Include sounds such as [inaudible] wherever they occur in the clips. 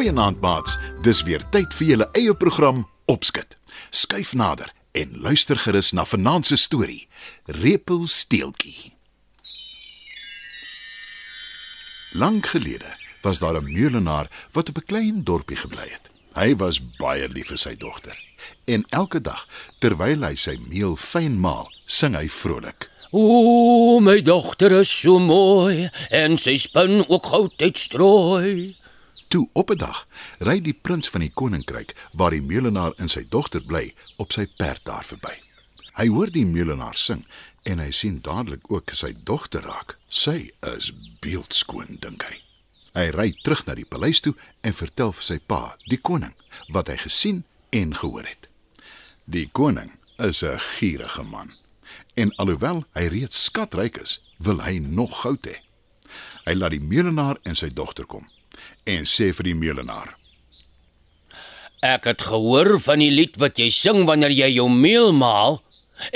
Goeienaand maats. Dis weer tyd vir julle eie program Opskud. Skuif nader en luister gerus na vanaand se storie. Repelsteeltjie. Lank gelede was daar 'n meulenaar wat op 'n klein dorpie gebly het. Hy was baie lief vir sy dogter en elke dag terwyl hy sy meel fyn maal, sing hy vrolik. O, my dogter is so mooi en sy spin ook goud uitstrooi. Toe op 'n dag ry die prins van die koninkryk waar die meulenaar en sy dogter bly op sy perd daar verby. Hy hoor die meulenaar sing en hy sien dadelik ook sy dogter raak. Sy is beeldskoon dink hy. Hy ry terug na die paleis toe en vertel vir sy pa, die koning, wat hy gesien en gehoor het. Die koning is 'n gierige man en alhoewel hy reeds skatryk is, wil hy nog goud hê. Hy laat die meulenaar en sy dogter kom en sê vir die meulenaar: Ek het gehoor van die lied wat jy sing wanneer jy jou meel maal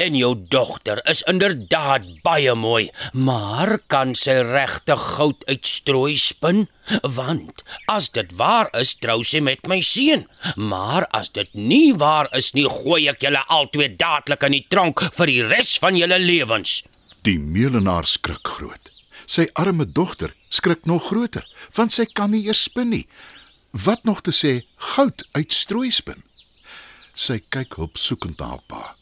en jou dogter is inderdaad baie mooi, maar kan sy regte goud uitstrooi spin? Want as dit waar is, trou sy met my seun. Maar as dit nie waar is nie, gooi ek julle albei dadelik in die tronk vir die res van julle lewens. Die meulenaar skrik groot. Sy arme dogter skrik nog groter, want sy kan nie eers spin nie. Wat nog te sê goud uitstrooi spin? Sy kyk opsoekend na haar pa.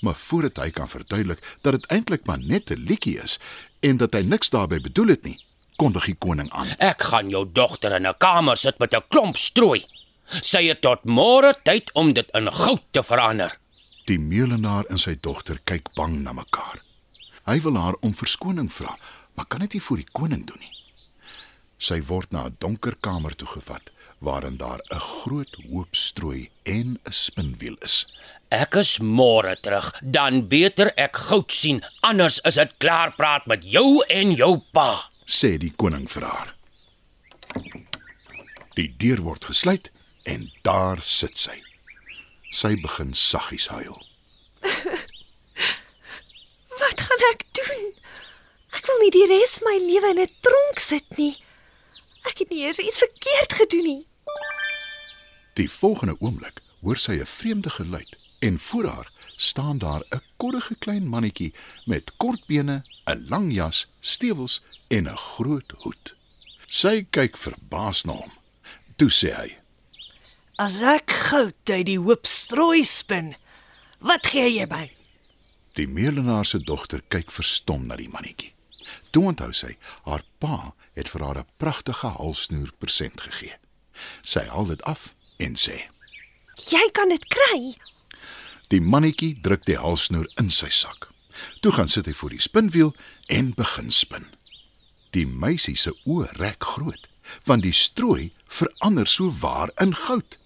Maar voordat hy kan verduidelik dat dit eintlik maar net 'n liedjie is en dat hy niks daarmee bedoel het nie, kondig die koning aan. Ek gaan jou dogter in 'n kamer sit met 'n klomp strooi. Sy het tot môre tyd om dit in goud te verander. Die meulenaar en sy dogter kyk bang na mekaar. Hy wil haar om verskoning vra, maar kan dit nie voor die koning doen nie. Sy word na 'n donker kamer toegevat waarin daar 'n groot hoop strooi en 'n spinwiel is. Ek is môre terug, dan beter ek goud sien, anders is dit klaar praat met jou en jou pa. sê die koning vir haar. Die deur word gesluit en daar sit sy. Sy begin saggies huil. [laughs] Wat gaan ek doen? Ek wil nie die res van my lewe in 'n tronk sit nie. Ek het nie eers iets verkeerd gedoen nie. Die volgende oomblik hoor sy 'n vreemde geluid en voor haar staan daar 'n koddige klein mannetjie met kort bene, 'n lang jas, stewels en 'n groot hoed. Sy kyk verbaas na hom. Toe sê hy: As ek goud uit die hoop strooi spin, wat gee jy my? Die meulenaar se dogter kyk verstom na die mannetjie. Toe onthou sy, haar pa het vir haar 'n pragtige halsnoer persent gegee. Sy haal dit af en sê: Jy kan dit kry. Die mannetjie druk die halsnoer in sy sak. Toe gaan sit hy voor die spinwiel en begin spin. Die meisie se oë rek groot, want die strooi verander so waar in goud.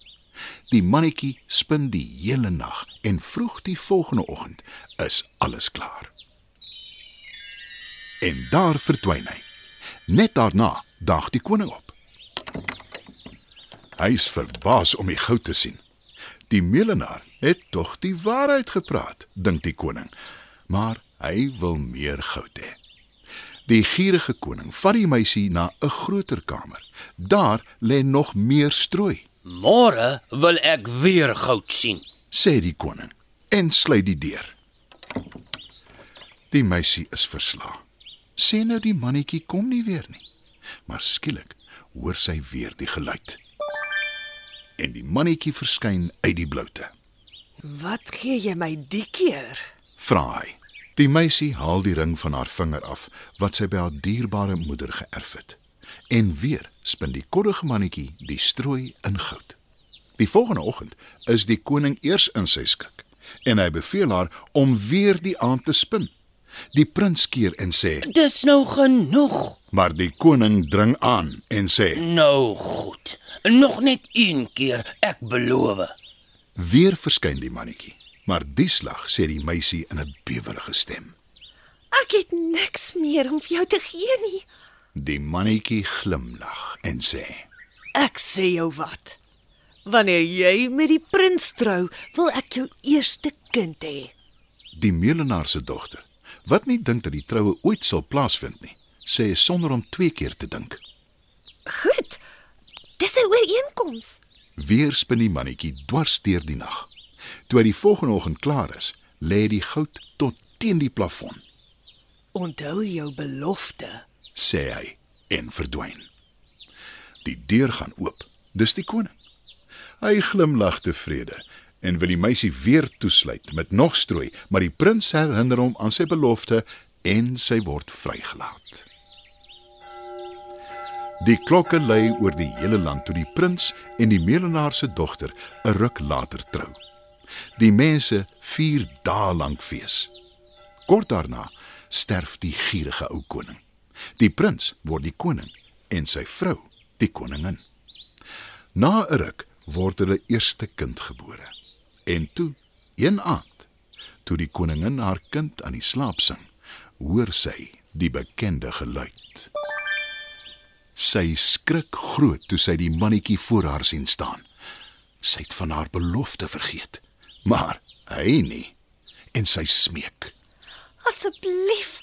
Die mannetjie spin die hele nag en vroeg die volgende oggend is alles klaar. En daar verdwyn hy. Net daarna daag die koning op. Hy is verbaas om die goud te sien. Die meulenaar het tog die waarheid gepraat, dink die koning, maar hy wil meer goud hê. Die gierige koning vat die meisie na 'n groter kamer. Daar lê nog meer strooi, Môre wil ek weer goud sien. sê die koning en sluit die deur. Die meisie is verslae. Sê nou die mannetjie kom nie weer nie. Maar skielik hoor sy weer die geluid. En die mannetjie verskyn uit die bloute. Wat gee jy my die keer? Vra hy. Die meisie haal die ring van haar vinger af wat sy by haar dierbare moeder geërf het. En weer spin die koddige mannetjie die strooi in goud. Die volgende oggend is die koning eers in sy skik en hy beveel haar om weer die aand te spin. Die prins keer en sê, Dis nou genoeg. maar die koning dring aan en sê: Nou goed. Nog net een keer, ek beloof. "Weer verskyn die mannetjie." Maar die slag sê die meisie in 'n bewerige stem. Ek het niks meer om vir jou te gee nie. Die mannetjie glimlag en sê: Ek sê jou wat. Wanneer jy met die prins trou, wil ek jou eerste kind hê. Die meulenaar se dogter, wat nie dink dat die troue ooit sal plaasvind nie, sê sonder om twee keer te dink. Goed. Dis 'n ooreenkoms. Weer spin die mannetjie dwars deur die nag. Toe hy die volgende oggend klaar is, lê die goud tot teen die plafon, Onthou jou belofte. sê hy en verdwyn. Die deur gaan oop. Dis die koning. Hy glimlag tevrede en wil die meisie weer toesluit met nog strooi, maar die prins herinner hom aan sy belofte en sy word vrygelaat. Die klokke lui oor die hele land toe die prins en die melenaar se dogter 'n ruk later trou. Die mense vier dae lank fees. Kort daarna sterf die gierige ou koning. Die prins word die koning en sy vrou die koningin. Na 'n ruk word hulle eerste kind gebore. En toe, een aand, toe die koningin haar kind aan die slaap sing, hoor sy die bekende geluid. Sy skrik groot toe sy die mannetjie voor haar sien staan. Sy het van haar belofte vergeet, maar hy nie. En sy smeek: Asseblief,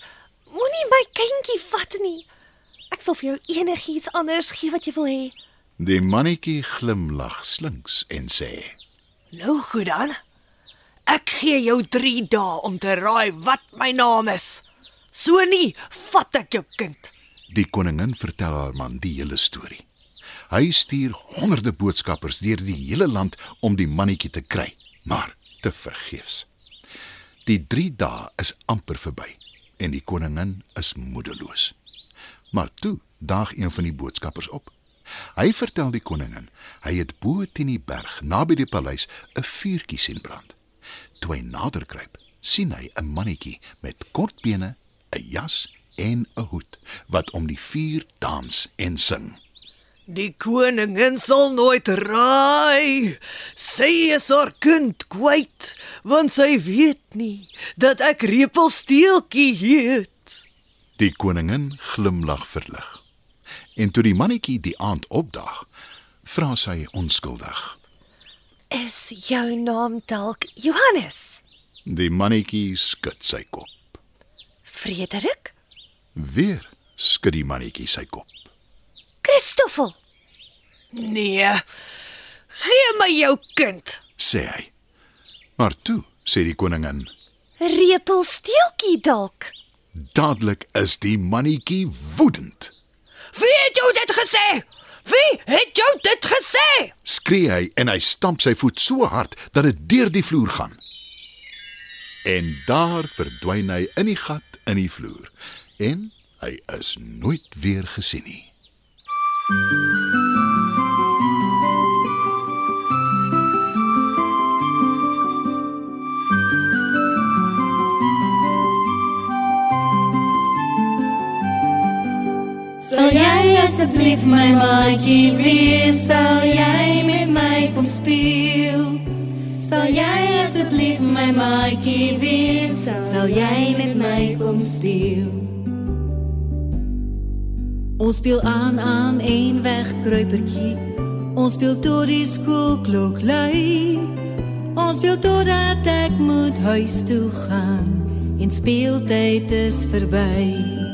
moenie my kindjie vat nie. Ek sal vir jou enigiets anders gee wat jy wil hê. Die mannetjie glimlag slinks en sê: Nou goed dan. Ek gee jou 3 dae om te raai wat my naam is. So nie, vat ek jou kind. Die koningin vertel haar man die hele storie. Hy stuur honderde boodskappers deur die hele land om die mannetjie te kry, maar te vergeefs. Die 3 dae is amper verby en die koningin is moedeloos. Maar toe daag een van die boodskappers op. Hy vertel die koningin hy het bo teen die berg naby die paleis 'n vuurtjie sien brand. Toe hy nader kruip, sien hy 'n mannetjie met kort bene, 'n jas en 'n hoed wat om die vuur dans en sing. Die koningin sal nooit raai. Sy is haar kind kwyt, want sy weet nie dat ek repelsteeltjie heet. Die koningin glimlag verlig. En toe die mannetjie die aand opdag, vra sy onskuldig. Is jou naam dalk Johannes? Die mannetjie skud sy kop. Frederik? Weer skud die mannetjie sy kop. Christoffel? Nee. Gee my jou kind. Sê hy. Maar toe, sê die koningin, Repelsteeltjie dalk? dadelik is die mannetjie woedend. Wie het jou dit gesê? Wie het jou dit gesê? Skree hy en hy stamp sy voet so hard dat dit deur die vloer gaan. En daar verdwyn hy in die gat in die vloer en hy is nooit weer gesien nie. Sal asseblief my maatjie wees? Sal jy met my kom speel? Sal jy asseblief my maatjie wees? Sal jy met my kom speel? Ons speel aan aan een wegkruipertjie. Ons speel tot die skoolklok lui. Ons speel totdat ek moet huis toe gaan en speeltyd is verby.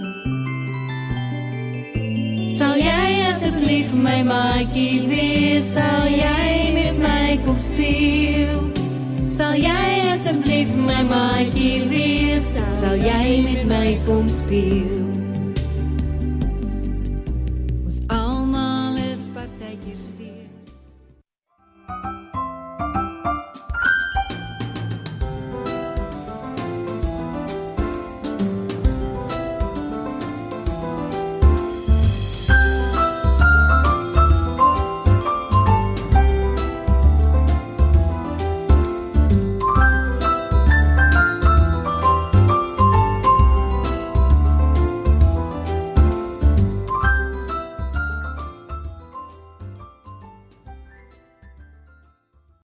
Sal jy asseblief my maatjie wees? Sal jy met my kom speel? Sal jy asseblief my maatjie wees? Sal jy met my kom speel?